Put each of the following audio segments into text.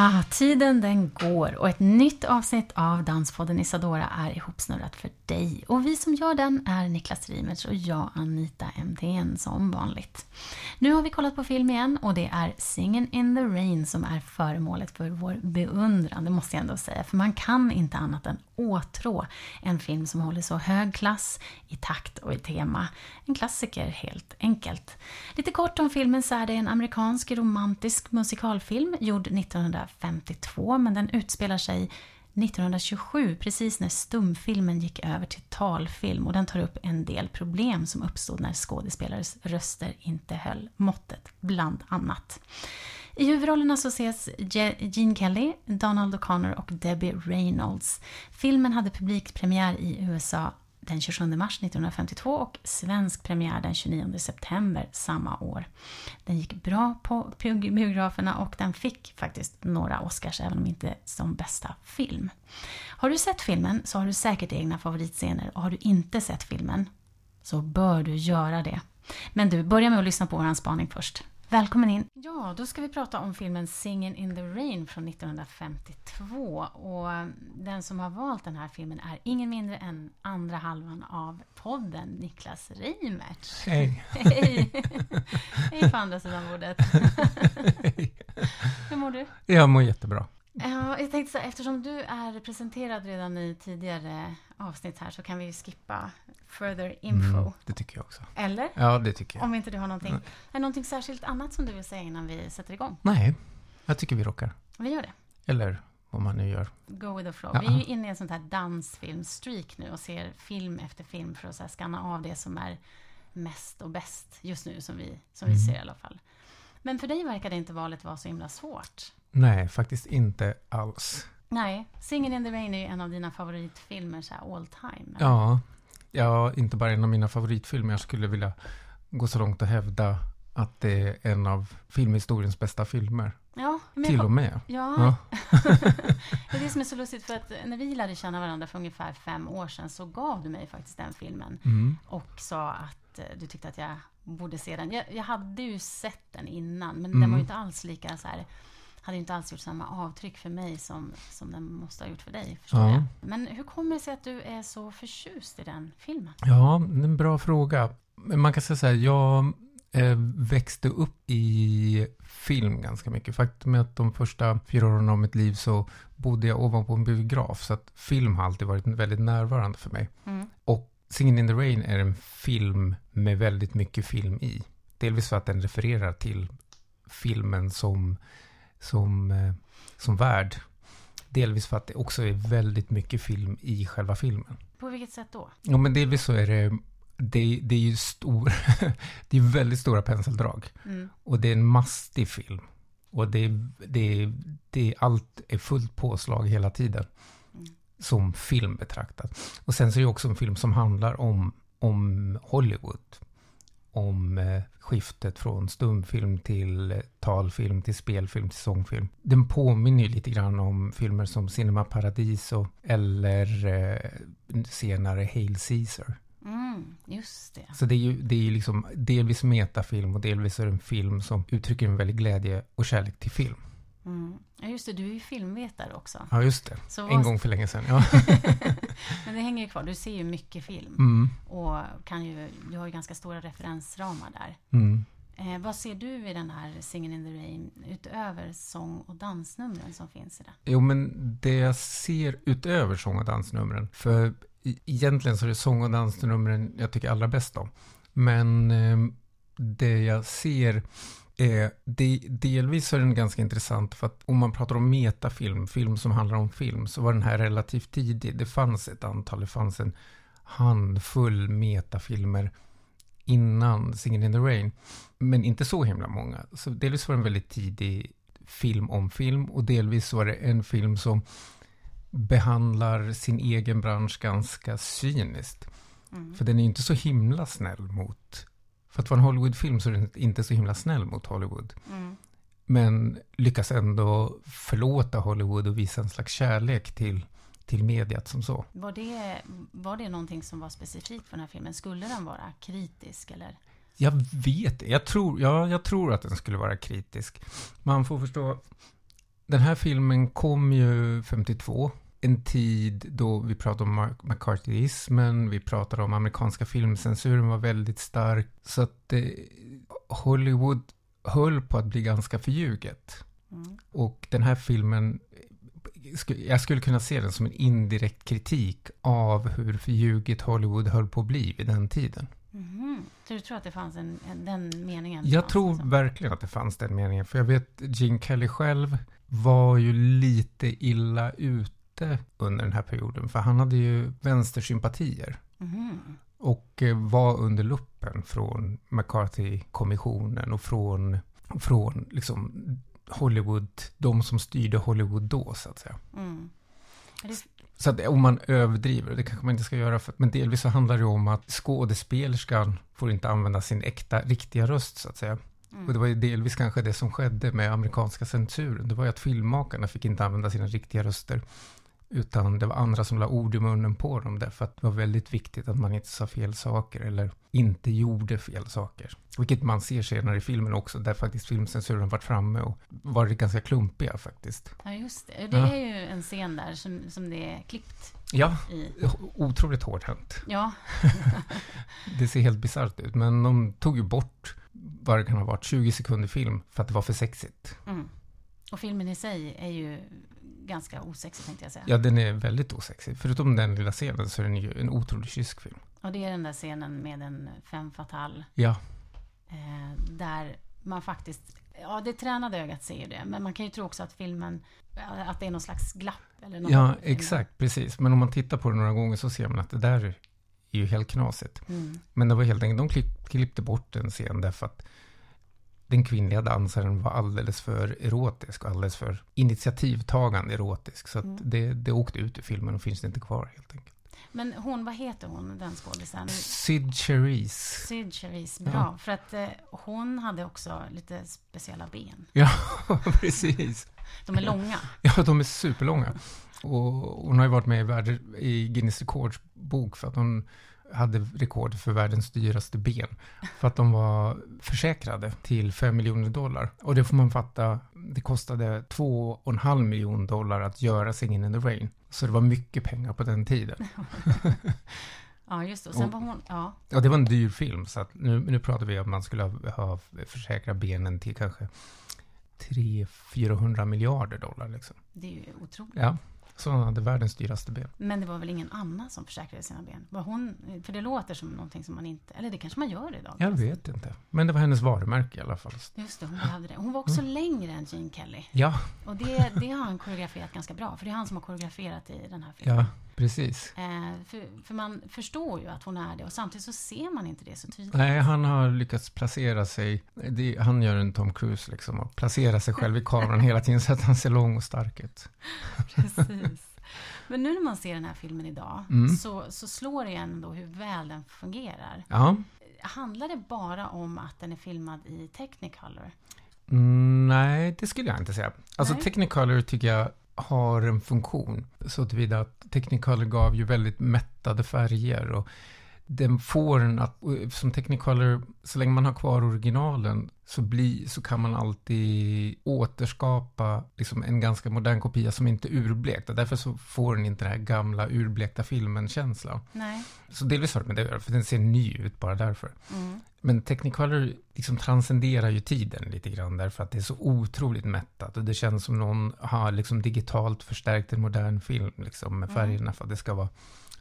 Ah, tiden den går och ett nytt avsnitt av Danspodden Isadora är ihopsnurrat för dig. Och vi som gör den är Niklas Rimertz och jag Anita MTN som vanligt. Nu har vi kollat på film igen och det är Singin' in the Rain som är föremålet för vår beundran, det måste jag ändå säga. För man kan inte annat än åtrå en film som håller så hög klass i takt och i tema. En klassiker helt enkelt. Lite kort om filmen så är det en amerikansk romantisk musikalfilm gjord 1952 men den utspelar sig 1927, precis när stumfilmen gick över till talfilm och den tar upp en del problem som uppstod när skådespelares röster inte höll måttet, bland annat. I huvudrollerna så ses Gene Kelly, Donald O'Connor och Debbie Reynolds. Filmen hade publikpremiär i USA den 27 mars 1952 och svensk premiär den 29 september samma år. Den gick bra på biograferna och den fick faktiskt några Oscars, även om inte som bästa film. Har du sett filmen så har du säkert egna favoritscener och har du inte sett filmen så bör du göra det. Men du, börja med att lyssna på vår spaning först. Välkommen in! Ja, då ska vi prata om filmen Singin' in the Rain från 1952. Och den som har valt den här filmen är ingen mindre än andra halvan av podden, Niklas Reimertz. Hej! Hej! Hej på andra sidan bordet. Hur mår du? Jag mår jättebra. Ja, jag tänkte så här, eftersom du är presenterad redan i tidigare avsnitt här så kan vi ju skippa further info. Mm, det tycker jag också. Eller? Ja, det tycker jag. Om inte du har någonting. Nej. Är det någonting särskilt annat som du vill säga innan vi sätter igång? Nej, jag tycker vi rockar. Vi gör det. Eller vad man nu gör. Go with the flow. Ja. Vi är ju inne i en sån här dansfilmstreak nu och ser film efter film för att så skanna av det som är mest och bäst just nu som vi, som mm. vi ser i alla fall. Men för dig verkar det inte valet vara så himla svårt. Nej, faktiskt inte alls. Nej, Singin' in the Rain är ju en av dina favoritfilmer så all time. Eller? Ja, ja, inte bara en av mina favoritfilmer. Jag skulle vilja gå så långt och hävda att det är en av filmhistoriens bästa filmer. Ja, Till och med. Ja. ja. det är det som är så lustigt, för att när vi lärde känna varandra för ungefär fem år sedan så gav du mig faktiskt den filmen. Mm. Och sa att eh, du tyckte att jag borde se den. Jag, jag hade ju sett den innan, men mm. den var ju inte alls lika så här hade inte alls gjort samma avtryck för mig som, som den måste ha gjort för dig. Ja. jag. Men hur kommer det sig att du är så förtjust i den filmen? Ja, det är en bra fråga. Man kan säga så här, jag eh, växte upp i film ganska mycket. Faktum är att de första fyra åren av mitt liv så bodde jag ovanpå en biograf. Så att film har alltid varit väldigt närvarande för mig. Mm. Och Singin' in the Rain är en film med väldigt mycket film i. Delvis för att den refererar till filmen som som, eh, som värld. Delvis för att det också är väldigt mycket film i själva filmen. På vilket sätt då? Ja, men delvis så är det det, det är ju stor, det är väldigt stora penseldrag. Mm. Och det är en mastig film. Och det, det, det, allt är fullt påslag hela tiden. Mm. Som film betraktat. Och sen så är det också en film som handlar om, om Hollywood om eh, skiftet från stumfilm till eh, talfilm till spelfilm till sångfilm. Den påminner ju lite grann om filmer som Cinema Paradiso eller eh, senare Hail Caesar. Mm, just det. Så det är ju det är liksom delvis metafilm och delvis är det en film som uttrycker en väldig glädje och kärlek till film. Mm. Ja, just det. Du är ju filmvetare också. Ja, just det. Så en vad... gång för länge sedan. Ja. Men det hänger ju kvar. Du ser ju mycket film. Mm. Och kan ju, du har ju ganska stora referensramar där. Mm. Eh, vad ser du i den här Singin' in the Rain utöver sång och dansnumren som finns i den? Jo, men det jag ser utöver sång och dansnumren, för egentligen så är det sång och dansnumren jag tycker allra bäst om. Men eh, det jag ser Eh, det, delvis är den ganska intressant för att om man pratar om metafilm, film som handlar om film, så var den här relativt tidig. Det fanns ett antal, det fanns en handfull metafilmer innan Singin' in the Rain. Men inte så himla många. Så delvis var det en väldigt tidig film om film och delvis var det en film som behandlar sin egen bransch ganska cyniskt. Mm. För den är inte så himla snäll mot... För att vara en Hollywoodfilm så är den inte så himla snäll mot Hollywood. Mm. Men lyckas ändå förlåta Hollywood och visa en slags kärlek till, till mediet som så. Var det, var det någonting som var specifikt för den här filmen? Skulle den vara kritisk eller? Jag vet jag tror, ja, jag tror att den skulle vara kritisk. Man får förstå, den här filmen kom ju 52. En tid då vi pratade om McCarthyismen, vi pratade om amerikanska filmcensuren var väldigt stark. Så att eh, Hollywood höll på att bli ganska förljuget. Mm. Och den här filmen, jag skulle kunna se den som en indirekt kritik av hur förljuget Hollywood höll på att bli vid den tiden. Mm. Så du tror att det fanns en, en den meningen? Jag fanns, tror liksom? verkligen att det fanns den meningen. För jag vet, Gene Kelly själv var ju lite illa ute under den här perioden. För han hade ju vänstersympatier. Mm. Och eh, var under luppen från McCarthy-kommissionen och från, från liksom Hollywood, de som styrde Hollywood då, så att säga. Mm. Så att om man överdriver, det kanske man inte ska göra, för, men delvis så handlar det om att skådespelerskan får inte använda sin äkta, riktiga röst, så att säga. Mm. Och det var ju delvis kanske det som skedde med amerikanska censuren. Det var ju att filmmakarna fick inte använda sina riktiga röster. Utan det var andra som la ord i munnen på dem därför att det var väldigt viktigt att man inte sa fel saker eller inte gjorde fel saker. Vilket man ser senare i filmen också, där faktiskt filmcensuren varit framme och varit ganska klumpiga faktiskt. Ja, just det. Det är ju en scen där som, som det är klippt Ja, i. otroligt hårt hänt. Ja. det ser helt bisarrt ut, men de tog ju bort vad det kan ha varit, 20 sekunder film för att det var för sexigt. Mm. Och filmen i sig är ju ganska osexig tänkte jag säga. Ja, den är väldigt osexig. Förutom den lilla scenen så är den ju en otroligt kysk film. Och det är den där scenen med en fem fatal. Ja. Eh, där man faktiskt, ja det tränade ögat ser ju det, men man kan ju tro också att filmen, att det är någon slags glapp. Eller något ja, exakt, precis. Men om man tittar på det några gånger så ser man att det där är ju helt knasigt. Mm. Men det var helt enkelt, de klipp, klippte bort en scen därför att den kvinnliga dansaren var alldeles för erotisk och alldeles för initiativtagande erotisk. Så mm. det, det åkte ut i filmen och finns inte kvar helt enkelt. Men hon, vad heter hon, den skådisen? Sid Charisse. Sid Charisse, bra. Ja. För att eh, hon hade också lite speciella ben. Ja, precis. De är långa. Ja, de är superlånga. Och hon har ju varit med i, värld, i Guinness rekordsbok för att hon hade rekord för världens dyraste ben. För att de var försäkrade till 5 miljoner dollar. Och det får man fatta, det kostade 2,5 miljoner dollar att göra Singin' in the Rain. Så det var mycket pengar på den tiden. ja, just det. Och sen var hon, ja. Ja, det var en dyr film. Så att nu, nu pratar vi om att man skulle ha, ha försäkrat benen till kanske 300-400 miljarder dollar. Liksom. Det är ju otroligt. Ja. Så han hade världens dyraste ben. Men det var väl ingen annan som försäkrade sina ben? Var hon, för det låter som någonting som man inte... Eller det kanske man gör idag? Jag vet inte. Men det var hennes varumärke i alla fall. Just det, hon hade det. Hon var också mm. längre än Gene Kelly. Ja. Och det, det har han koreograferat ganska bra. För det är han som har koreograferat i den här filmen. Ja, precis. Eh, för, för, man förstår ju att hon är det. Och samtidigt så ser man inte det så tydligt. Nej, han har lyckats placera sig. Det, han gör en Tom Cruise liksom. Och placera sig själv i kameran hela tiden så att han ser lång och stark ut. Precis. Men nu när man ser den här filmen idag mm. så, så slår det ändå hur väl den fungerar. Ja. Handlar det bara om att den är filmad i Technicolor? Mm, nej, det skulle jag inte säga. Alltså nej. Technicolor tycker jag har en funktion. Så tillvida att Technicolor gav ju väldigt mättade färger och den får en att, som Technicolor, så länge man har kvar originalen så, bli, så kan man alltid återskapa liksom en ganska modern kopia som inte är urblekt. Därför så får den inte den här gamla urblekta filmen-känslan. Så delvis har det med det att göra, för den ser ny ut bara därför. Mm. Men Technicolor liksom transcenderar ju tiden lite grann därför att det är så otroligt mättat. Och det känns som någon har liksom digitalt förstärkt en modern film liksom, med mm. färgerna mm. för att det ska vara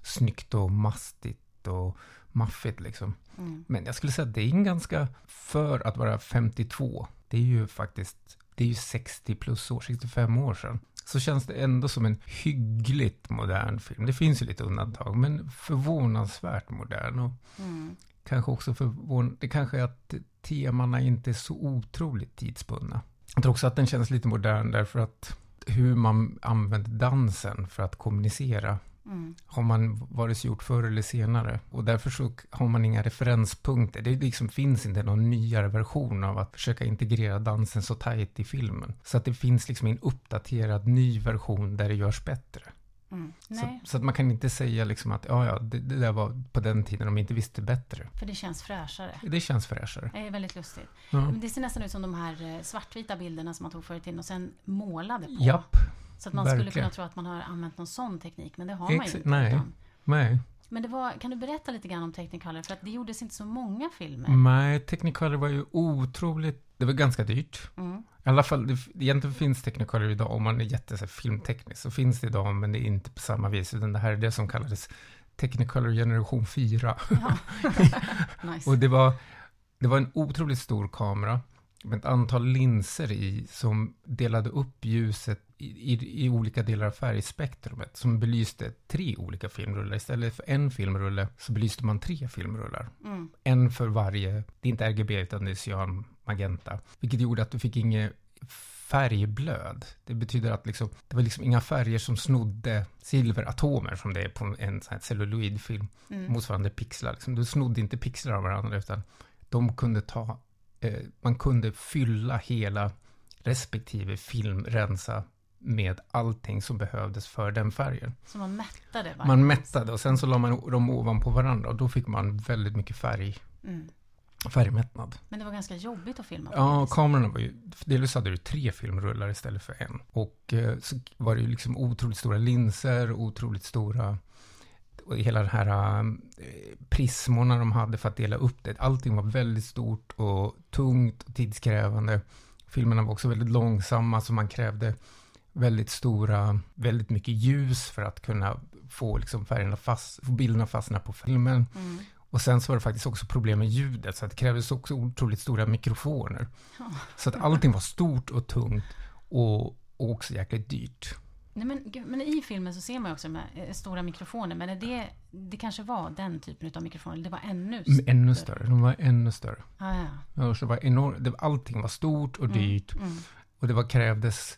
snyggt och mastigt och maffigt liksom. Mm. Men jag skulle säga att det är en ganska, för att vara 52, det är ju faktiskt, det är ju 60 plus år, 65 år sedan. Så känns det ändå som en hyggligt modern film. Det finns ju lite undantag, men förvånansvärt modern. Och mm. Kanske också förvånande, det kanske är att temana inte är så otroligt tidsbundna. Jag tror också att den känns lite modern därför att hur man använder dansen för att kommunicera Mm. Har man varit gjort förr eller senare. Och därför så har man inga referenspunkter. Det liksom finns inte någon nyare version av att försöka integrera dansen så tajt i filmen. Så att det finns liksom en uppdaterad ny version där det görs bättre. Mm. Så, så, att man kan inte säga liksom att ja, ja, det, det, där var på den tiden de inte visste bättre. För det känns fräschare. Det känns fräschare. Det är väldigt lustigt. Mm. Det ser nästan ut som de här eh, svartvita bilderna som man tog förr i tiden och sen målade på. Japp. Så att man Verkligen. skulle kunna tro att man har använt någon sån teknik, men det har man ju inte. Nej. nej. Men det var, kan du berätta lite grann om Technicolor? För att det gjordes inte så många filmer. Nej, Technicolor var ju otroligt... Det var ganska dyrt. Mm. I alla fall, det, egentligen finns Technicolor idag, om man är jätte filmteknisk, så finns det idag, men det är inte på samma vis, utan det här är det som kallades Technicolor generation 4. Ja. nice. Och det var, det var en otroligt stor kamera med ett antal linser i som delade upp ljuset i, i, i, olika delar av färgspektrumet som belyste tre olika filmrullar. Istället för en filmrulle så belyste man tre filmrullar. Mm. En för varje, det är inte RGB utan det är cyan, magenta. Vilket gjorde att du fick inget färgblöd. Det betyder att liksom, det var liksom inga färger som snodde silveratomer som det är på en sån här celluloidfilm. Mm. Motsvarande pixlar. Liksom. Du snodde inte pixlar av varandra utan de kunde ta man kunde fylla hela respektive film, rensa med allting som behövdes för den färgen. Så man mättade? Man mättade och sen så la man dem ovanpå varandra och då fick man väldigt mycket färg. Mm. Färgmättnad. Men det var ganska jobbigt att filma? Ja, kamerorna var ju, delvis hade du tre filmrullar istället för en. Och eh, så var det ju liksom otroligt stora linser, otroligt stora och hela den här äh, prismorna de hade för att dela upp det. Allting var väldigt stort och tungt och tidskrävande. Filmerna var också väldigt långsamma så man krävde väldigt stora, väldigt mycket ljus för att kunna få liksom färgerna fast, få bilderna fastna på filmen. Mm. Och sen så var det faktiskt också problem med ljudet, så det krävdes också otroligt stora mikrofoner. Oh. Så att allting var stort och tungt och, och också jäkligt dyrt. Nej, men, men i filmen så ser man också de här eh, stora mikrofoner. Men är det, det kanske var den typen av mikrofoner? Det var ännu större? Ännu större. De var ännu större. Ah, ja. Så var enorm, det, allting var stort och mm, dyrt. Mm, mm. Och det var krävdes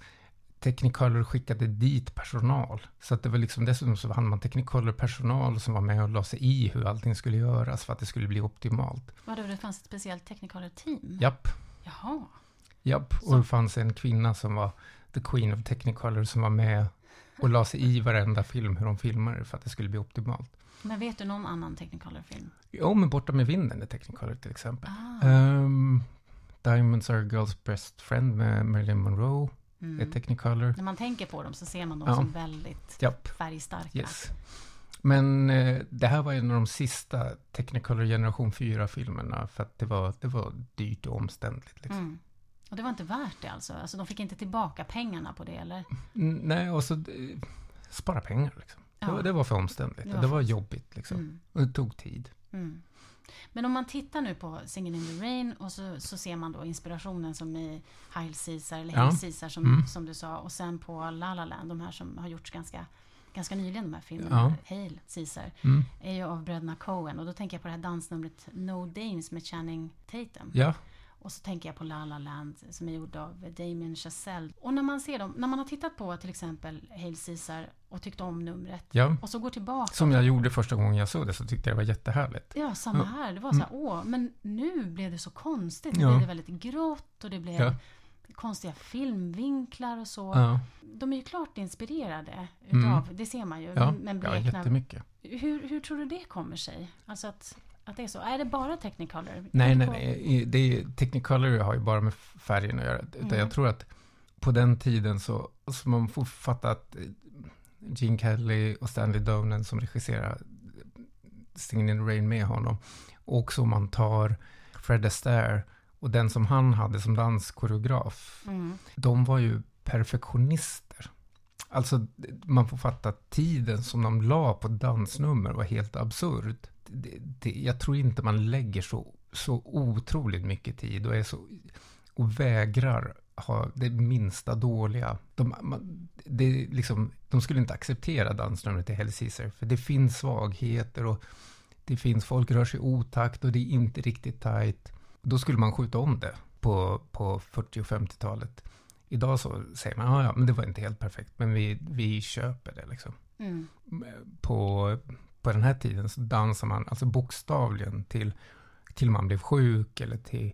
Technicolor skickade dit personal. Så att det var liksom, dessutom så hade man Technicolor personal som var med och la sig i hur allting skulle göras för att det skulle bli optimalt. Vadå, det fanns ett speciellt Technicolor team? Japp. Jaha. Japp, och det fanns en kvinna som var The Queen of Technicolor som var med och la sig i varenda film hur de filmade för att det skulle bli optimalt. Men vet du någon annan Technicolor-film? Jo, men Borta med vinden är Technicolor till exempel. Ah. Um, Diamonds are a girl's best friend med Marilyn Monroe mm. är Technicolor. När man tänker på dem så ser man dem ja. som väldigt Japp. färgstarka. Yes. Men eh, det här var en av de sista Technicolor generation 4-filmerna för att det var, det var dyrt och omständligt. Liksom. Mm. Och det var inte värt det alltså? Alltså de fick inte tillbaka pengarna på det eller? Nej, och så eh, spara pengar liksom. Ja. Det, var, det, var för omständigt. Det var, det var jobbigt liksom. Mm. Och det tog tid. Mm. Men om man tittar nu på Singing in the Rain och så, så ser man då inspirationen som i Hail Caesar, eller Hail ja. Caesar som, mm. som du sa, och sen på La La Land, de här som har gjorts ganska, ganska nyligen, de här filmerna, ja. Hail Caesar, mm. är ju av bröderna Coen. Och då tänker jag på det här dansnumret No Dames med Channing Tatum. Ja. Och så tänker jag på La La Land som är gjord av Damien Chazelle. Och när man ser dem, när man har tittat på till exempel Hail Caesar och tyckt om numret. Ja. Och så går tillbaka. Som jag gjorde första gången jag såg det så tyckte jag det var jättehärligt. Ja, samma här. Det var så här, mm. åh, men nu blev det så konstigt. Nu ja. blev det väldigt grått och det blev ja. konstiga filmvinklar och så. De är ju klart inspirerade utav, mm. det ser man ju. Men bleknar. ja jättemycket. Hur, hur tror du det kommer sig? Alltså att att det är så? Är det bara Technicolor? Nej, nej, nej. Det är, Technicolor har ju bara med färgen att göra. Utan mm. jag tror att på den tiden så, så man får fatta att eh, Gene Kelly och Stanley Donen som regisserar Singing in the Rain med honom. Och så man tar Fred Astaire och den som han hade som danskoreograf. Mm. De var ju perfektionister. Alltså, man får fatta att tiden som de la på dansnummer var helt absurd det, det, jag tror inte man lägger så, så otroligt mycket tid och, är så, och vägrar ha det minsta dåliga. De, man, det, liksom, de skulle inte acceptera dansnumret till Hell Caesar, för det finns svagheter och det finns, folk rör sig otakt och det är inte riktigt tajt. Då skulle man skjuta om det. på, på 40 och 50-talet. Idag så säger man, ja, men det var inte helt perfekt, men vi, vi köper det liksom. Mm. På, på den här tiden så dansar man alltså bokstavligen till, till man blev sjuk eller till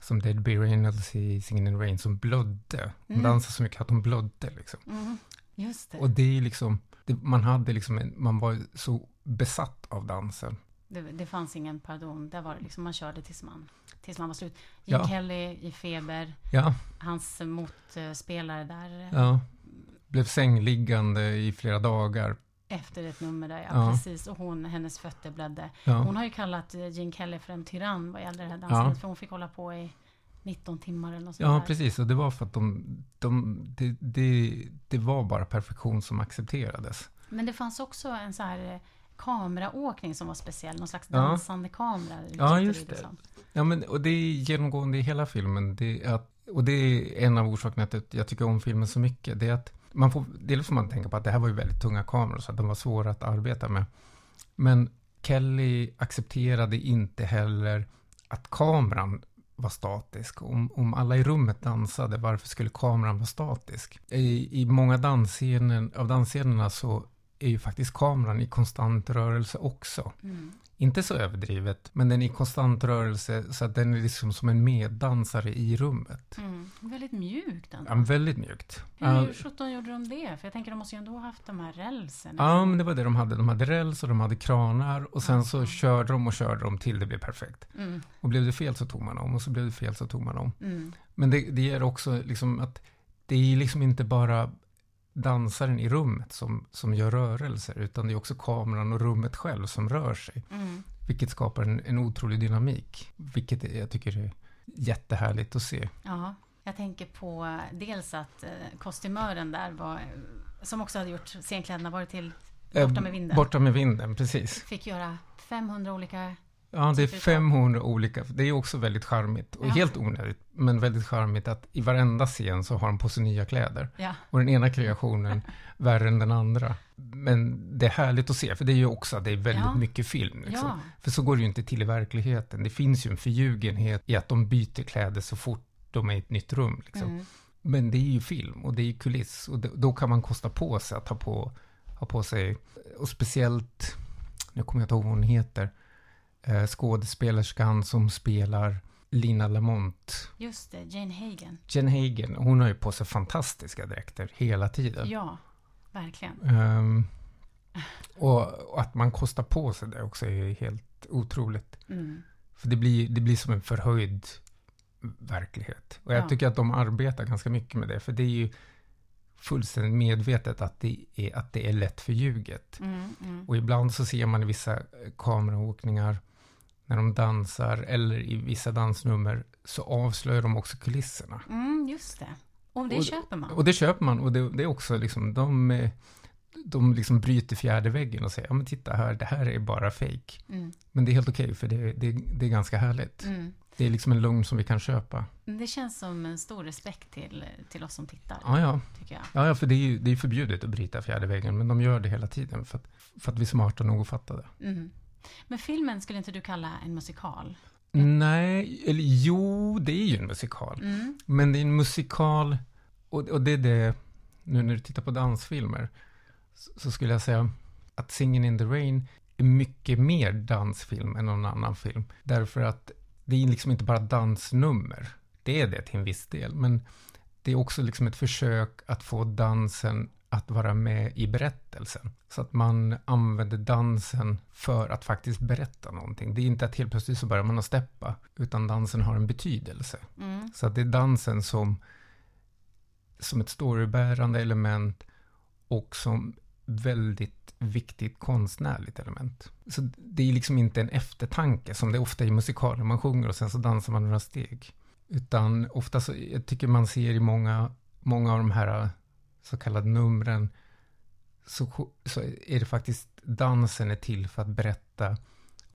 som Debbie Reynolds i Singin' in the Rain som blödde. Hon Mm. dansade så mycket att hon blödde liksom. Mm. Just det. Och det är liksom, det, man hade liksom, en, man var så besatt av dansen. det. Det fanns ingen pardon. Där var det liksom, man körde tills man, tills man var slut. Gene Ja. Kelly i Feber, Ja, hans motspelare där ja. Blev sängliggande i flera dagar. Efter ett nummer där, ja, Ja. precis. Och hon, hennes fötter blödde. Ja, Hon har ju kallat eh, Gene Kelly för en tyrann vad gäller det här dansandet. Ja. För hon fick hålla på i 19 timmar eller något sånt ja där. precis. Och det var för att de, de det, det, det var bara perfektion som accepterades. Men det fanns också en så här eh, kameraåkning som var speciell. Någon slags dansande kamera. Ja, just det det. som. Ja, men och det är genomgående i hela filmen. Det är att, och det är en av orsakerna till att jag tycker om filmen så mycket. Det är att man får, dels får man tänka på att det här var ju väldigt tunga kameror, så att de var svåra att arbeta med. Men Kelly accepterade inte heller att kameran var statisk. Om, om alla i rummet dansade, varför skulle kameran vara statisk? I, i många dansscener, av dansscenerna så är ju faktiskt kameran i konstant rörelse också. Mm. Inte så överdrivet, men den är i konstant rörelse så att den är liksom som en meddansare i rummet. Mm. Väldigt mjukt ändå. Ja, väldigt mjukt. Hur sjutton gjorde de det? För jag tänker de måste ju ändå ha haft de här rälsen. Ja, men det var det de hade. De hade räls och de hade kranar och sen så Ja. körde de och körde de till det blev perfekt. Mm. Och blev det fel så tog man om och så blev det fel så tog man om. Mm. Men det, det ger också liksom att det är liksom inte bara dansaren i rummet som, som gör rörelser utan det är också kameran och rummet själv som rör sig. Mm. Vilket skapar en, en otrolig dynamik. Vilket jag tycker är jättehärligt att se. Ja, jag tänker på eh, dels att eh, kostymören där var, eh, som också hade gjort scenkläderna, var det till Borta med vinden? Borta med vinden, precis. Fick göra 500 olika... Ja, det är Typ utav- 500 olika. Det är också väldigt charmigt och Ja. helt onödigt, men väldigt charmigt att i varenda scen så har de på sig nya kläder. Ja, Och den ena kreationen värre än den andra. Men det är härligt att se, för det är ju också att det är väldigt Ja. mycket film. Liksom. För så går det ju inte till i verkligheten. Det finns ju en förljugenhet i att de byter kläder så fort de är i ett nytt rum. Liksom. mm. Men det är ju film och det är ju kuliss och då, då kan man kosta på sig att ha på, ha på sig, och speciellt, nu kommer jag inte ihåg vad hon heter, eh, skådespelerskan som spelar Lina Lamont, just det, Jane Hagen. Jen Hagen, hon har ju på sig fantastiska dräkter hela tiden. Ja, verkligen. Ehm, och, och att man kostar på sig det också är helt otroligt. Mm. För det blir, det blir som en förhöjd verklighet. Och jag Ja. tycker att de arbetar ganska mycket med det, för det är ju fullständigt medvetet att det är, att det är lätt förljuget. Mm, mm. Och ibland så ser man i vissa kameraåkningar när de dansar eller i vissa dansnummer så avslöjar de också kulisserna. Mm, just det. Och det Och- köper man. Och det köper man och det, det är också liksom, de, eh, de liksom bryter fjärde väggen och säger, ja men titta här, det här är bara fake. Mm, Men det är helt okej för det, det, det är ganska härligt. mm. Det är liksom en lugn som vi kan köpa. Det känns som en stor respekt till, till oss som tittar, Ja, ja. tycker jag. Ja, ja, för det är ju det är förbjudet att bryta fjärde väggen, men de gör det hela tiden för att, för att vi är smarta nog att fatta det. Mm. Men filmen skulle inte du kalla en musikal? Nej, eller jo, det är ju en musikal. Mm. Men det är en musikal, och, och det är det, nu när du tittar på dansfilmer, så, så skulle jag säga att Singin' in the Rain är mycket mer dansfilm än någon annan film. Därför att det är liksom inte bara dansnummer. Det är det till en viss del, men det är också liksom ett försök att få dansen att vara med i berättelsen. Så att man använder dansen för att faktiskt berätta någonting. Det är inte att helt plötsligt så börjar man att steppa, utan dansen har en betydelse. Mm. Så att det är dansen som, som ett storybärande element och som väldigt viktigt konstnärligt element. Så det är liksom inte en eftertanke som det är ofta i musikaler, man sjunger och sen så dansar man några steg. Utan ofta så, jag tycker man ser i många, många av de här så kallade numren, så, så är det faktiskt dansen är till för att berätta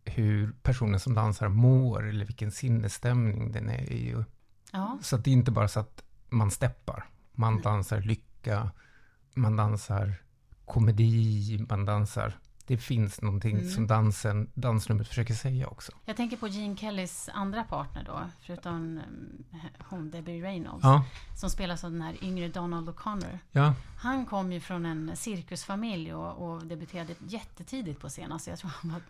hur personen som dansar mår eller vilken sinnesstämning den är i. Ja. så det är inte bara så att man steppar. Man dansar lycka, man dansar komedi, man dansar... Det finns någonting Mm. som dansen, dansnumret försöker säga också. Jag tänker på Gene Kellys andra partner då, förutom mm, hon Debbie Reynolds, Ja, som spelas av den här yngre Donald O'Connor. ja, Han kom ju från en cirkusfamilj och, och debuterade jättetidigt på scen. Alltså jag tror han var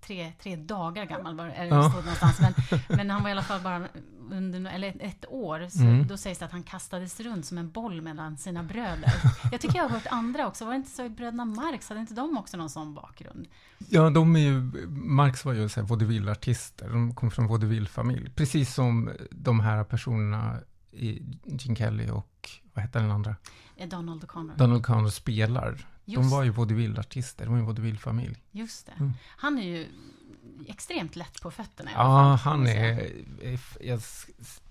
tre, tre dagar gammal, var, Ja. det stod någonstans. Men, men han var i alla fall bara under eller ett, år. Så Mm. Då sägs det att han kastades runt som en boll mellan sina bröder. Jag tycker jag har hört andra också. Var det inte så i Bröderna Marx? Hade inte de också någon sån bakgrund? ja, de är ju, Marx var ju så här vaudeville-artister, de kom från vaudeville-familj. Precis som de här personerna i Gene Kelly och, vad heter den andra? Eh, Donald O'Connor. Donald Connor spelar. De Just, var ju vaudeville-artister, de var ju vaudeville-familj. just det. Mm. Han är ju extremt lätt på fötterna Ja, han är jag,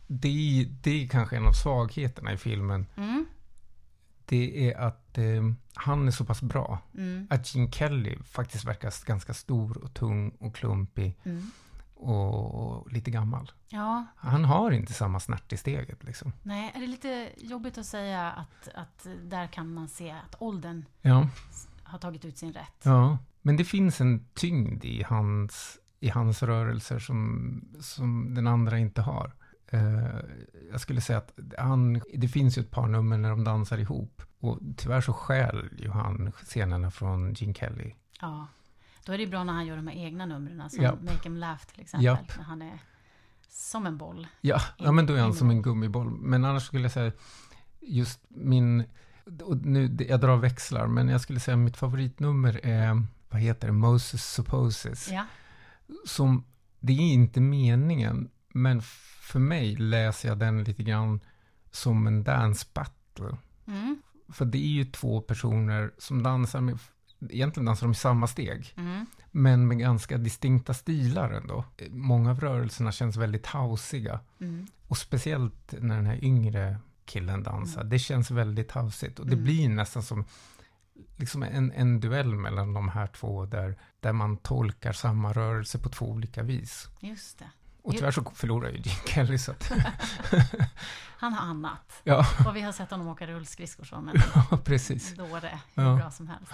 det, det är kanske en av svagheterna i filmen. Mm, Det är att eh, han är så pass bra. mm, Att Gene Kelly faktiskt verkar ganska stor och tung och klumpig mm. och, och lite gammal. Ja, Han har inte samma snärt i steget liksom. nej, är det lite jobbigt att säga att, att där kan man se att åldern Ja, har tagit ut sin rätt? ja. Men det finns en tyngd i hans, i hans rörelser som, som den andra inte har. Eh, jag skulle säga att han, det finns ju ett par nummer när de dansar ihop. Och tyvärr så stjäl ju han scenerna från Gene Kelly. Ja. Då är det bra när han gör de här egna numren, som Japp. Make 'em Laugh till exempel. Japp. När han är som en boll. Ja, ja men då är han in- som en gummiboll. Men annars skulle jag säga just min, och nu, jag drar växlar, men jag skulle säga mitt favoritnummer är, vad heter det, Moses Supposes. Ja. Som, det är inte meningen, men för mig läser jag den lite grann som en dance battle. Mm. För det är ju två personer som dansar med, egentligen dansar de i samma steg, Mm. men med ganska distinkta stilar ändå. Många av rörelserna känns väldigt hausiga. Mm. Och speciellt när den här yngre killen dansar. Det känns väldigt hausigt. Och det Mm. blir nästan som liksom en, en duell mellan de här två där, där man tolkar samma rörelse på två olika vis. Just det. Och tyvärr så förlorar ju Gene Kelly så att, Han har annat. ja, Och vi har sett honom åka rullskridskor så, men ja, precis. dåre hur Ja. bra som helst.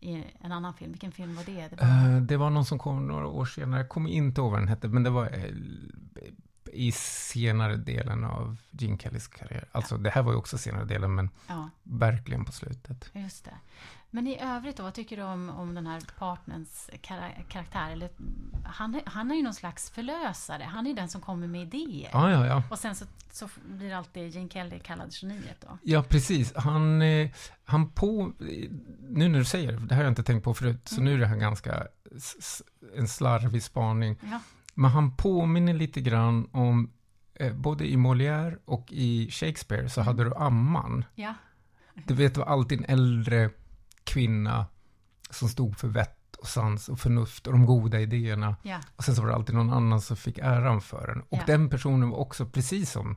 I en annan film, vilken film var det? Det var... Eh, det var någon som kom några år senare, jag kommer inte ihåg vad den hette, men det var eh, i senare delen av Gene Kellys karriär. Alltså det här var ju också senare delen, men Ja, verkligen på slutet. just det. Men i övrigt då, vad tycker du om, om den här partners kara- karaktär? Eller, han, han är ju någon slags förlösare. Han är ju den som kommer med idéer. Ja, ja, ja. Och sen så, så blir alltid Gene Kelly kallad geniet då. Ja, precis. Han, eh, han på... Nu när du säger det, det här har jag inte tänkt på förut, så nu är det här ganska en slarvig spaning. Ja, Men han påminner lite grann om, eh, både i Molière och i Shakespeare så hade du amman. ja, Du vet, det var alltid en äldre kvinna som stod för vett och sans och förnuft och de goda idéerna. ja, Och sen så var det alltid någon annan som fick äran för den. Och Ja. den personen var också precis som,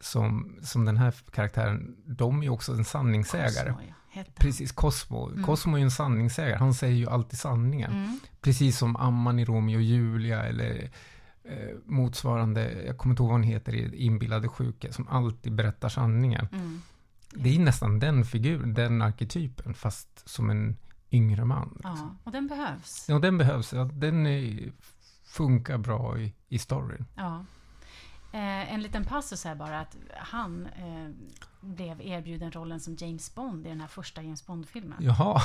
som, som den här karaktären, de är ju också en sanningssägare. Cosmo, ja, heter han. Precis, Cosmo. Mm. Cosmo är ju en sanningssägare, han säger ju alltid sanningen. Mm, Precis som Amman i Romeo och Julia eller eh, motsvarande, jag kommer inte ihåg vad hon heter, i Inbillade sjuka, som alltid berättar sanningen. mm. Det är nästan den figuren, den arketypen, fast som en yngre man. Liksom. Ja, och den behövs. Ja, den behövs. Ja, den är, funkar bra i, i storyn. Ja. Eh, en liten passus här bara att han eh, blev erbjuden rollen som James Bond i den här första James Bond-filmen. Jaha,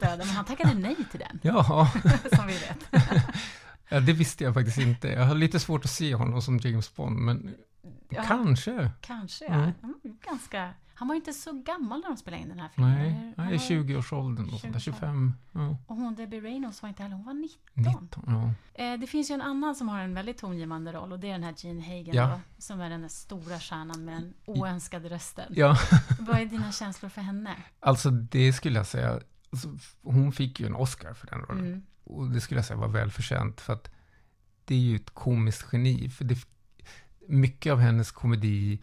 Med men han tackade nej till den, jaha. som vi vet. Ja, det visste jag faktiskt inte. Jag har lite svårt att se honom som James Bond, men Ja. kanske. Kanske, ja. Mm. Mm, Ganska... Han var ju inte så gammal när de spelade in den här filmen. Nej, Han är var- 20-årsåldern, och sånt där, 25. Ja, Och hon Debbie Reynolds var inte heller, hon var 19. 19. Ja. Eh, det finns ju en annan som har en väldigt tongivande roll och det är den här Gene Hagen Ja. då, som är den där stora stjärnan med den oönskade rösten. ja, Vad är dina känslor för henne? alltså det skulle jag säga. Alltså, hon fick ju en Oscar för den rollen. Mm. Och det skulle jag säga var välförtjänt, för att det är ju ett komiskt geni. För det, mycket av hennes komedi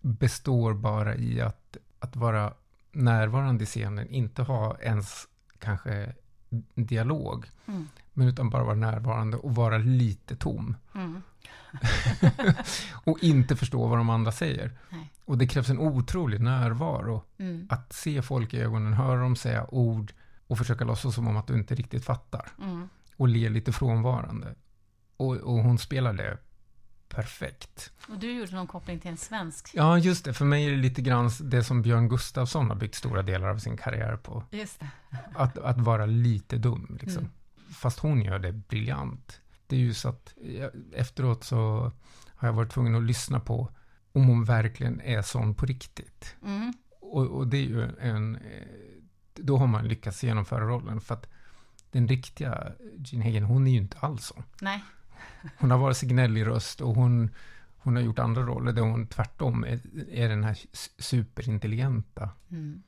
består bara i att, att vara närvarande i scenen, inte ha ens kanske dialog, Mm. men utan bara vara närvarande och vara lite tom. Mm. och inte förstå vad de andra säger. Nej. Och det krävs en otrolig närvaro. Mm. Att se folk i ögonen, höra dem säga ord och försöka låtsas som om att du inte riktigt fattar. Mm. Och le lite frånvarande. Och, och hon spelar det perfekt. Och du gjorde någon koppling till en svensk. Ja, just det. För mig är det lite grann det som Björn Gustafsson har byggt stora delar av sin karriär på. Just. Att, att vara lite dum, liksom. Mm. Fast hon gör det briljant. Det är ju så att jag, efteråt så har jag varit tvungen att lyssna på om hon verkligen är sån på riktigt. Mm. Och, och det är ju en... eh, Då har man lyckats genomföra rollen. För att den riktiga Jean Hagen, hon är ju inte alls sån. Nej. Hon har varit så gnällig röst och hon, hon har gjort andra roller där hon tvärtom är, är den här superintelligenta Mm.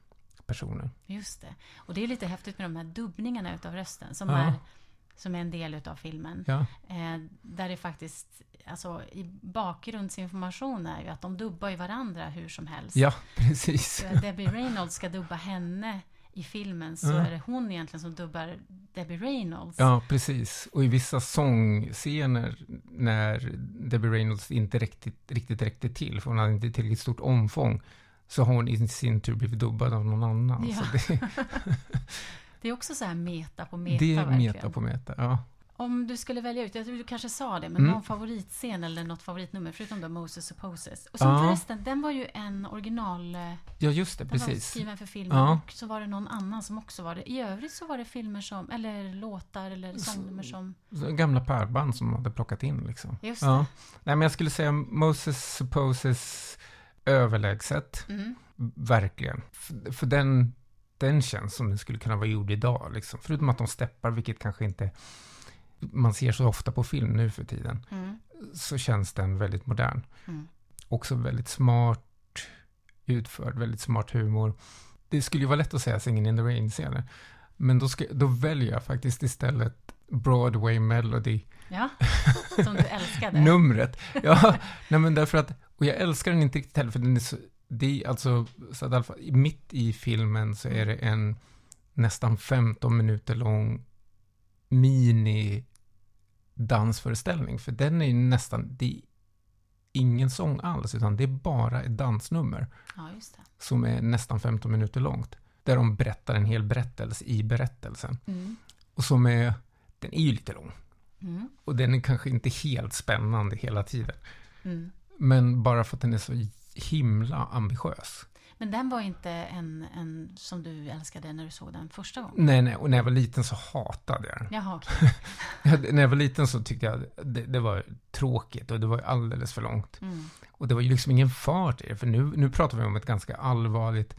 personen. Just det. Och det är lite häftigt med de här dubbningarna utav rösten som, Ja. är, som är en del utav filmen. Ja, Eh, där det faktiskt, alltså i bakgrundsinformation är ju att de dubbar ju varandra hur som helst. ja precis. Så Debbie Reynolds ska dubba henne i filmen så Ja. är det hon egentligen som dubbar Debbie Reynolds. Ja, precis. Och i vissa sångscener när Debbie Reynolds inte riktigt, riktigt räckte till, för hon hade inte tillräckligt stort omfång, så har hon i sin tur blivit dubbad av någon annan. Ja. Det, Det är också så här meta på meta det är verkligen. meta på meta. Ja. Om du skulle välja ut, jag tror du kanske sa det, men Mm. någon favoritscen eller något favoritnummer förutom då Moses Supposes. Och som Ja. förresten, den var ju en original... eh, ja, just det, Den var precis. skriven för filmen Ja. och så var det någon annan som också var det. I övrigt så var det filmer som, eller låtar eller sångnummer som... Gamla pärband som de hade plockat in liksom. Just det. Ja. Nej, men jag skulle säga Moses Supposes överlägset. Mm. Verkligen. För, för den, den känns som den skulle kunna vara gjord idag. Liksom. Förutom att de steppar, vilket kanske inte man ser så ofta på film nu för tiden. Mm. Så känns den väldigt modern. Mm. Också väldigt smart utförd, väldigt smart humor. Det skulle ju vara lätt att säga Singin' in the Rain-scener. Men då, ska, då väljer jag faktiskt istället Broadway Melody Ja, som du älskade. numret. Ja, nej men därför att, och jag älskar den inte riktigt heller, för den är så, det är alltså, så att fall, mitt i filmen så är det en nästan 15 minuter lång mini dansföreställning, för den är ju nästan, det är ingen sång alls, utan det är bara ett dansnummer Ja, som är nästan 15 minuter långt, där de berättar en hel berättelse i berättelsen, Mm. och som är, den är ju lite lång, Mm. och den är kanske inte helt spännande hela tiden. Mm. Men bara för att den är så himla ambitiös. Men den var inte en, en som du älskade när du såg den första gången? Nej, nej, och när jag var liten så hatade jag den. Jaha. Jag- när jag var liten så tyckte jag det, det var tråkigt och det var alldeles för långt. Mm. Och det var ju liksom ingen fart i det, för nu, nu pratar vi om ett ganska allvarligt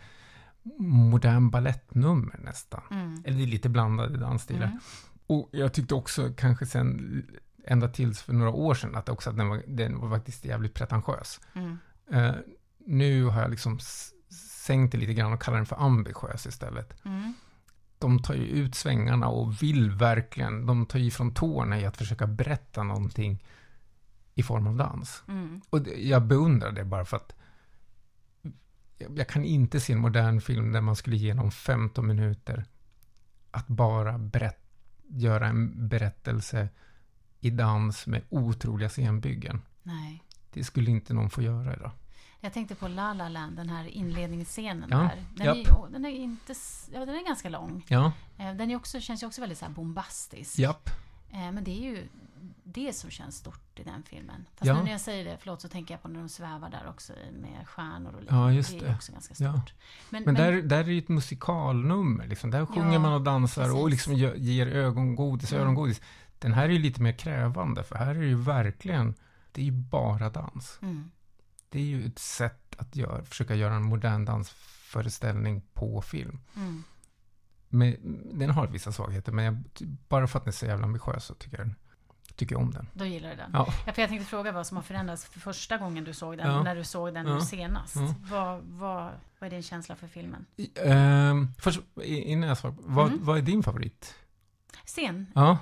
modern ballettnummer nästan. Mm. Eller lite blandade dansstilar. Mm. Och jag tyckte också kanske sen, ända tills för några år sedan, att också att den var, den var faktiskt jävligt pretentiös. Eh, nu har jag liksom sänkt det lite grann och kallar den för ambitiös istället. Mm. De tar ju ut svängarna och vill verkligen, de tar ju från tårna i att försöka berätta någonting i form av dans. Mm. Och jag beundrar det bara för att jag, kan inte se en modern film där man skulle ge dem 15 minuter att bara berätt, göra en berättelse i dans med otroliga scenbyggen. Nej. Det skulle inte någon få göra idag. Jag tänkte på La La Land, den här inledningsscenen Ja, där. Den, japp. är, den är inte... Ja, den är ganska lång. Ja, Eh, Den är också, känns ju också väldigt så bombastisk. japp. Eh, Men det är ju det som känns stort i den filmen. Fast Ja. nu när jag säger det, förlåt, så tänker jag på när de svävar där också med stjärnor och Ja, just Det är det. också ganska stort. Ja. Men, Men, där, där är ju ett musikalnummer. Liksom. Där sjunger Ja, man och dansar och precis. liksom gö- ger ögongodis, Mm. örongodis. Den här är ju lite mer krävande, för här är det ju verkligen, det är ju bara dans. Mm. Det är ju ett sätt att göra, försöka göra en modern dansföreställning på film. Mm. Men, den har vissa svagheter, men jag, bara för att den är så jävla ambitiös så tycker jag, den- tycker jag om den. Då gillar du den. Ja. Ja, för jag tänkte fråga vad som har förändrats för första gången du såg den Ja. när du såg den nu senast. Vad, vad, vad är din känsla för filmen? I- ehm, först, innan jag svarar, vad, Mm. vad är din favorit? Scen. Ja,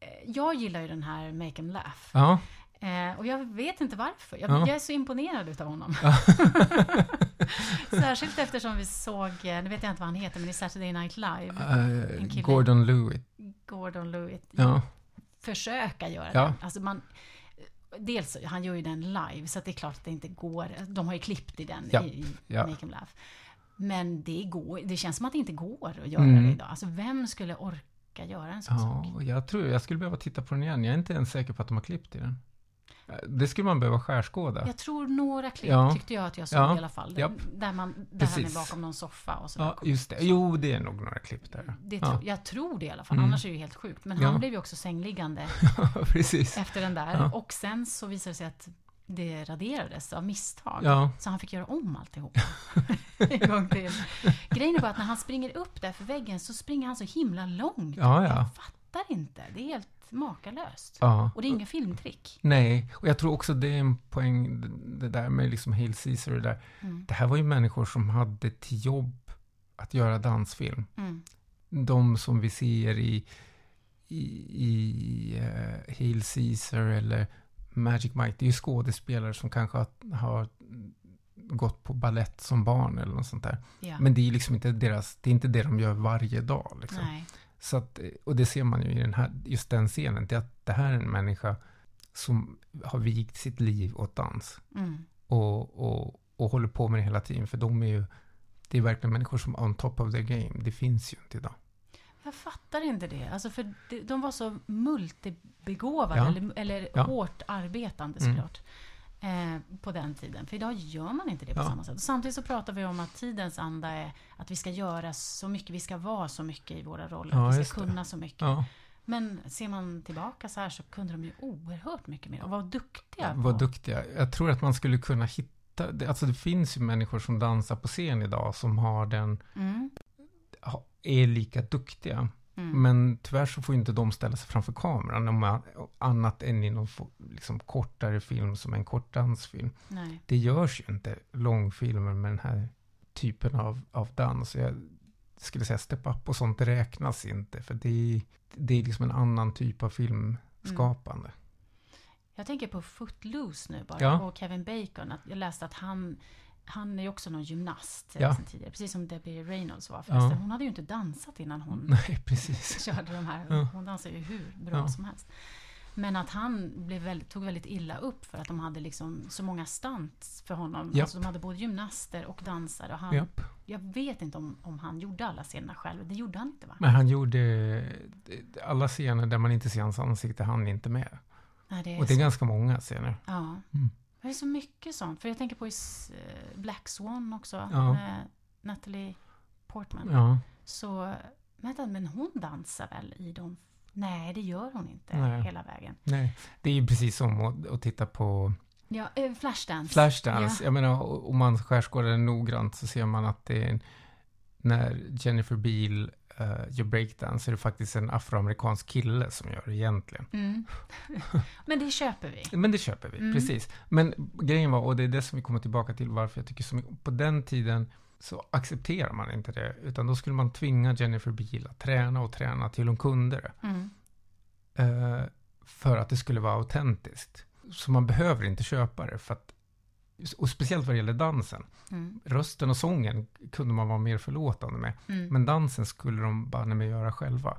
Eh, Jag gillar ju den här Make 'em Laugh. ja. Eh, och jag vet inte varför. Jag, Ja. jag är så imponerad utav honom. Särskilt eftersom vi såg, eh, nu vet jag inte vad han heter, men i Saturday Night Live, kille. Gordon Lewitt. Gordon Lewitt, Ja. försöka göra Ja. den. Alltså man, dels, han gör ju den live, så det är klart att det inte går. De har ju klippt i den Ja, i ja. Make 'em Laugh. Men det, går, det känns som att det inte går att göra Mm. det idag. Alltså vem skulle orka göra en sån Ja, sak? jag tror jag skulle behöva titta på den igen. Jag är inte ens säker på att de har klippt i den. Det skulle man behöva skärskåda. Jag tror några klipp Ja. tyckte jag att jag såg Ja. i alla fall. Japp. Där, man, där han är bakom någon soffa och så där Ja, just det. Jo, det är nog några klipp där. Det ja. tro, Jag tror det i alla fall, Mm. annars är det ju helt sjukt. Men Ja. han blev ju också sängliggande Precis. efter den där. Ja. Och sen så visade det sig att det raderades av misstag. Ja, Så han fick göra om alltihop. en gång till. Grejen är bara att när han springer upp där för väggen så springer han så himla långt. Ja, ja. Jag fattar inte. Det är helt makalöst. ja. Och det är inga filmtrick. Nej, och jag tror också det är en poäng, det- det där med liksom Hail Caesar och det där. Mm. Det här var ju människor som hade till jobb att göra dansfilm. Mm. De som vi ser i, i, i uh, Hail Caesar eller Magic Mike, det är ju skådespelare som kanske har, har gått på ballett som barn eller något sånt där. Ja. Men det är liksom inte deras, det är inte det de gör varje dag. Liksom. Nej. Så att, och det ser man ju i den här, just den scenen, det att det här är en människa som har vigt sitt liv åt dans. Mm. Och, och, och håller på med det hela tiden, för de är ju, det är verkligen människor som är on top of their game. Det finns ju inte idag. Jag fattar inte det. Alltså för de, var så multibegåvade, Ja. eller, eller Ja. hårt arbetande Mm. Eh, på den tiden. För idag gör man inte det på Ja. samma sätt. Och samtidigt så pratar vi om att tidens anda är att vi ska göra så mycket, vi ska vara så mycket i våra roller. Ja, vi ska det. kunna så mycket. Ja, Men ser man tillbaka så här så kunde de ju oerhört mycket mer och var duktiga. på- duktiga. Jag tror att man skulle kunna hitta, det- alltså det finns ju människor som dansar på scen idag som har den, Mm. är lika duktiga. Mm. Men tyvärr så får inte de ställa sig framför kameran om annat än i någon liksom, kortare film som en kort dansfilm. Nej. Det görs ju inte långfilmer med den här typen av, av dans. Jag skulle säga Step Up och sånt räknas inte för det är, det är liksom en annan typ av filmskapande. Jag tänker på Footloose nu bara Ja. och Kevin Bacon. Att jag läste att han, han är ju också någon gymnast eh, Ja. sen tidigare. Precis som Debbie Reynolds var förresten. Ja. Hon hade ju inte dansat innan hon Nej, precis. körde de här. Ja. Hon dansar ju hur bra som helst. Men att han blev väldigt, tog väldigt illa upp för att de hade liksom så många stunts för honom. Japp. Alltså de hade både gymnaster och dansare. Och han, Japp. Jag vet inte om, om han gjorde alla scenerna själv. Det gjorde han inte va? Men han gjorde alla scener där man inte ser hans ansikte, han är inte med. Nej, det är Och det är så. ganska många scener. Ja. Mm. Det är så mycket sånt. För jag tänker på eh, Black Swan också. Ja. Med Natalie Portman. Ja, Så, vänta, men hon dansar väl i de... Nej, det gör hon inte Nej. hela vägen. nej. Det är ju precis som att, att titta på Ja, eh, Flashdance. Flashdance. Ja. Jag menar, om man skärskådar den noggrant så ser man att det är när Jennifer Beal uh, gör breakdance är det faktiskt en afroamerikansk kille som gör det egentligen. Mm. men det köper vi. Men det köper vi, Mm. precis. Men grejen var, och det är det som vi kommer tillbaka till varför jag tycker mycket, på den tiden så accepterar man inte det, utan då skulle man tvinga Jennifer Beal att träna och träna till hon kunde det. Mm. Eh, för att det skulle vara autentiskt. Så man behöver inte köpa det, för att, och speciellt vad det gäller dansen. Mm. Rösten och sången kunde man vara mer förlåtande med, Mm. men dansen skulle de banne mig göra själva.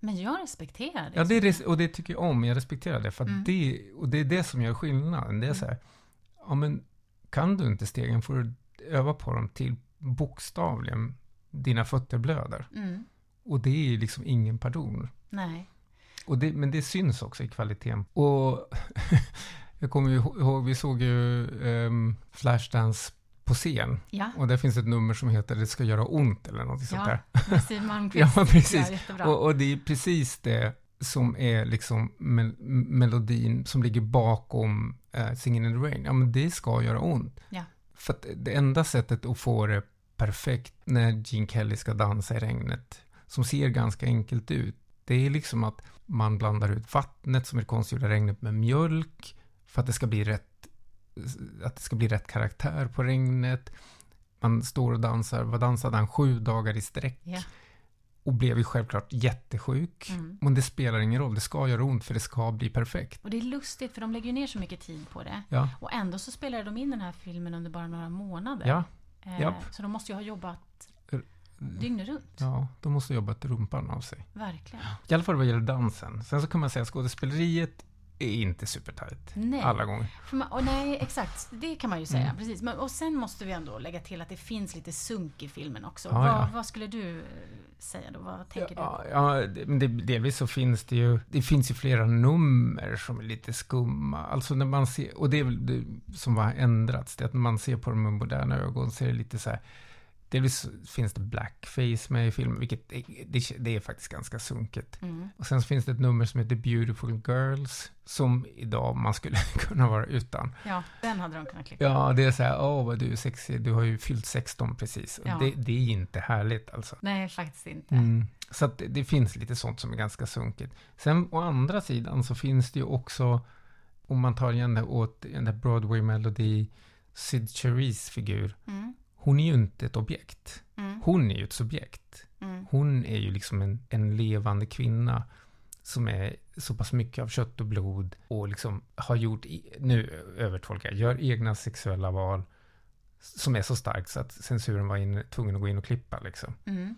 Men jag respekterar det. Ja, det är, res- och det tycker jag om, jag respekterar det, för Mm. det, och det är det som gör skillnaden. Det är Mm. så här, ja men kan du inte stegen får du öva på dem till bokstavligen dina fötter blöder. Mm. Och det är liksom ingen pardon. Nej. Och det, men det syns också i kvaliteten. Och jag kommer ihåg, vi såg ju um, Flashdance på scen. Ja, Och där finns ett nummer som heter Det ska göra ont eller något sånt där. ja. Ja, precis. Ja. Och, och det är precis det som är liksom mel- melodin som ligger bakom uh, Singin' in the Rain. Ja, men det ska göra ont. Ja. För att det enda sättet att få det perfekt när Gene Kelly ska dansa i regnet, som ser ganska enkelt ut, det är liksom att man blandar ut vattnet som är det konstgjorda regnet med mjölk för att det ska bli rätt att det ska bli rätt karaktär på regnet. Man står och dansar, vad dansade han, sju dagar i sträck. Ja. Och blev ju självklart jättesjuk. Mm. Men det spelar ingen roll, det ska göra ont för det ska bli perfekt. Och det är lustigt för de lägger ju ner så mycket tid på det. Ja, Och ändå så spelade de in den här filmen under bara några månader. ja, Eh. Så de måste ju ha jobbat dygnet runt. ja, de måste jobba till rumpan av sig. Verkligen. I alla fall vad gäller dansen. Sen så kan man säga att skådespeleriet är inte supertajt. Nej. Alla gånger. Man, och nej, exakt. Det kan man ju säga. Mm. Precis. Men, och sen måste vi ändå lägga till att det finns lite sunk i filmen också. Ja, vad, ja. vad skulle du eh, säga då? Vad tänker Ja, du? ja det, delvis så finns det ju, det finns ju flera nummer som är lite skumma. Alltså när man ser, och det är väl det som har ändrats, det är att när man ser på dem med moderna ögon så är det lite så här, delvis finns det blackface med i filmen, vilket är, det, det är faktiskt ganska sunket. Mm. Och sen så finns det ett nummer som heter Beautiful Girls, som idag man skulle kunna vara utan. Ja, den hade de kunnat klippa. Ja, det är så här, åh vad du är sexig, du har ju fyllt 16 precis. Ja. det, det är inte härligt alltså. Nej, faktiskt inte. Mm. Så att det, det finns lite sånt som är ganska sunkigt. Sen å andra sidan så finns det ju också, om man tar igen det åt den där Broadway Melody, Sid Cherise figur. Mm. Hon är ju inte ett objekt. Mm. Hon är ju ett subjekt. Mm. Hon är ju liksom en, en levande kvinna som är så pass mycket av kött och blod och liksom har gjort, nu övertolkar jag, gör egna sexuella val som är så starkt så att censuren var in, tvungen att gå in och klippa liksom. Mm.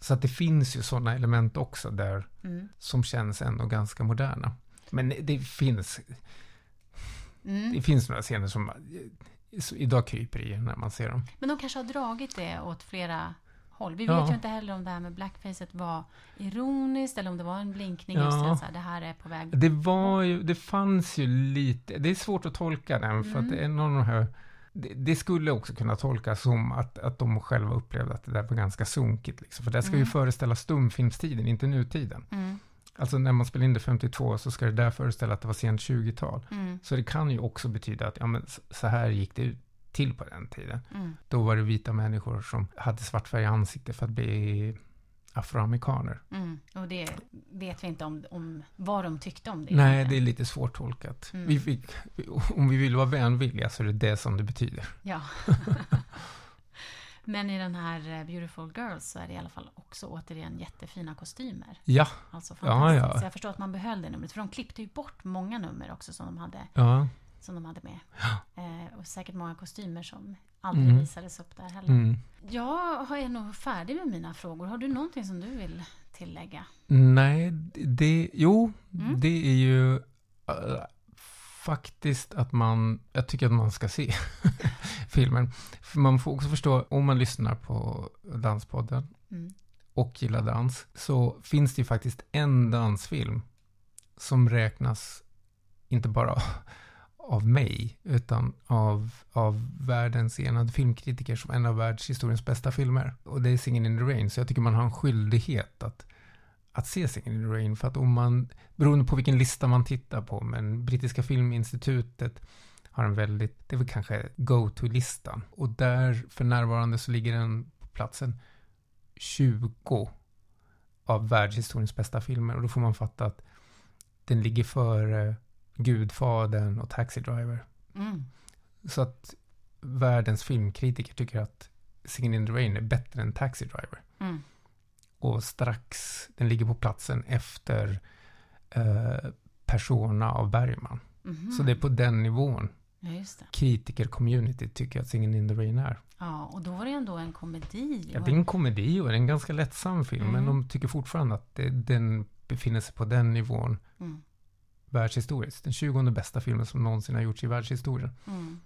Så att det finns ju sådana element också där Mm. som känns ändå ganska moderna. Men det finns, Mm. det finns några scener som idag kryper i när man ser dem. Men de kanske har dragit det åt flera håll. Vi Ja. vet ju inte heller om det här med blackfacet var ironiskt eller om det var en blinkning Ja. just så här, det här är på väg. Det var ju, det fanns ju lite, det är svårt att tolka den för att det är en av de här det, det skulle också kunna tolkas som att, att de själva upplevde att det där var ganska sunkigt. Liksom. För det ska ju Mm. föreställa stumfilmstiden, inte nutiden. Mm. Alltså när man spelar in det 52 så ska det där föreställa att det var sent 20-tal. Mm. Så det kan ju också betyda att ja, men så här gick det ut till på den tiden. Mm. Då var det vita människor som hade svart färg i ansiktet för att bli afroamerikaner. Mm. Och det vet vi inte om, om vad de tyckte om det. Nej, det är lite svårt tolkat. Mm. Vi fick, om vi vill vara vänvilliga så är det det som det betyder. Ja. Men i den här eh, Beautiful Girls så är det i alla fall också återigen jättefina kostymer. Ja, Alltså Ja, fantastiskt. ja. Så jag förstår att man behöll det numret. För de klippte ju bort många nummer också som de hade, ja. som de hade med. Eh, och säkert många kostymer som aldrig Mm. visades upp där heller. Mm. Jag är nog färdig med mina frågor. Har du någonting som du vill tillägga? Nej, det, jo, Mm. det är ju äh, faktiskt att man, jag tycker att man ska se filmen. För man får också förstå, om man lyssnar på Danspodden Mm. och gillar dans, så finns det ju faktiskt en dansfilm som räknas inte bara av mig, utan av, av världens enade filmkritiker som en av världshistoriens bästa filmer. Och det är Singin' in the Rain, så jag tycker man har en skyldighet att, att se Singin' in the Rain, för att om man, beroende på vilken lista man tittar på, men Brittiska Filminstitutet har en väldigt, det är väl kanske go-to-listan. Och där för närvarande så ligger den på platsen 20 av världshistoriens bästa filmer. Och då får man fatta att den ligger före Gudfadern och Taxi Driver. Mm. Så att världens filmkritiker tycker att Singin' in the Rain är bättre än Taxi Driver. Mm. Och strax, den ligger på platsen efter eh, Persona av Bergman. Mhm. Så det är på den nivån Ja, kritiker-community tycker att Singin' in the Rain är. Ja, och då var det ändå en komedi. Ja, det är en komedi och det är en ganska lättsam film, Mm. men de tycker fortfarande att det, den befinner sig på den nivån Mm. världshistoriskt. Den 20 bästa filmen som någonsin har gjorts i världshistorien. Mm.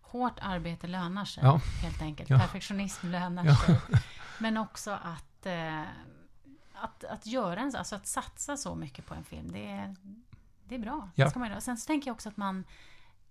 Hårt arbete lönar sig, Ja. helt enkelt. Ja. Perfektionism lönar sig. Men också att, eh, att, att göra en, alltså att satsa så mycket på en film, det är, det är bra. Ja. Det ska man göra. Sen så tänker jag också att man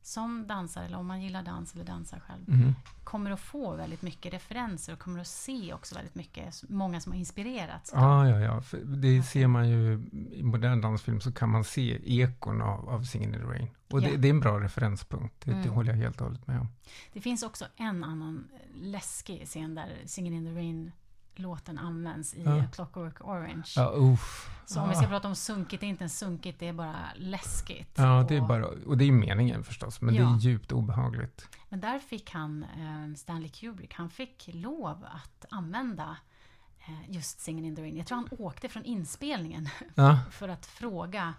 som dansare, eller om man gillar dans eller dansar själv, Mhm. kommer att få väldigt mycket referenser och kommer att se också väldigt mycket, många som har inspirerats. Ja, ja, ja. För det ser man ju i modern dansfilm så kan man se ekon av, av Singin' in the Rain. Och Ja. det, det är en bra referenspunkt. Det, det Mm. håller jag helt och hållet med om. Det finns också en annan läskig scen där Singin' in the Rain låten används i Ja. Clockwork Orange. Ja. Så om vi ska prata om sunkigt, det är inte ens sunkigt, det är bara läskigt. Ja, det är och, bara, och det är meningen förstås, men det är djupt obehagligt. Men där fick han, eh, Stanley Kubrick, han fick lov att använda eh, just Singin' in the Rain. Jag tror han åkte från inspelningen för att fråga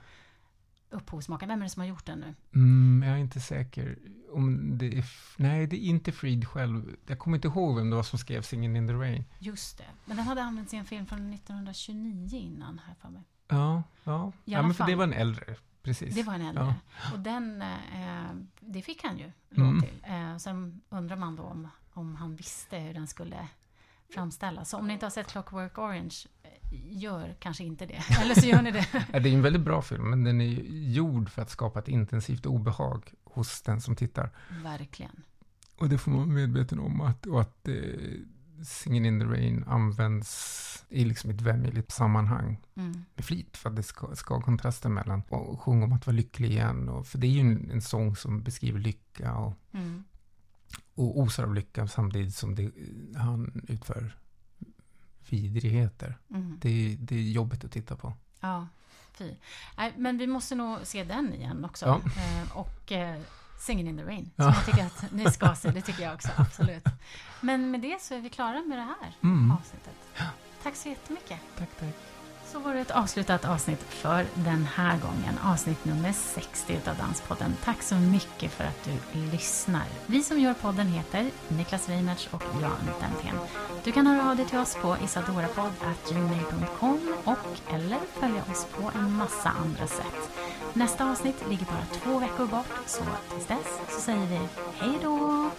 upphovsmakaren, vem är det som har gjort den nu? mm, jag är inte säker om det är... Nej, det är inte Freed själv. Jag kommer inte ihåg vem det var som skrev Singin' in the Rain. Just det. Men den hade använts i en film från 1929 innan, här för mig. Ja, ja. Ja men för det fall. var en äldre precis. Det var en äldre. Ja. Och den, eh, det fick han ju lov Mm. till. Eh, sen undrar man då om, om han visste hur den skulle framställas. Så om ni inte har sett Clockwork Orange, gör kanske inte det. Eller så gör ni det. Det är en väldigt bra film, men den är gjord för att skapa ett intensivt obehag hos den som tittar. Verkligen. Och det får man vara medveten om att, och att eh, Singin' in the Rain används i liksom ett vämjeligt sammanhang Mm. med flit för att det ska, ska kontrasten mellan och sjunga om att vara lycklig igen. Och, för det är ju en, en sång som beskriver lycka och, Mm. och osar av lycka samtidigt som det, han utför vidrigheter. Mm. Det, det är jobbigt att titta på. Ja, fy. Nej, men vi måste nog se den igen också. Ja. Eh, och eh, Singin' in the Rain, som Ja. jag tycker att ni ska se. Det tycker jag också, absolut. Men med det så är vi klara med det här Mm. avsnittet. Tack så jättemycket. Tack, tack. Så var det ett avslutat avsnitt för den här gången. Avsnitt nummer 60 utav Danspodden. Tack så mycket för att du lyssnar. Vi som gör podden heter Niklas Reimertz och jag Anita Du kan höra av dig till oss på isadorapodd.gmail.com och eller följa oss på en massa andra sätt. Nästa avsnitt ligger bara två veckor bort, så tills dess så säger vi hej då!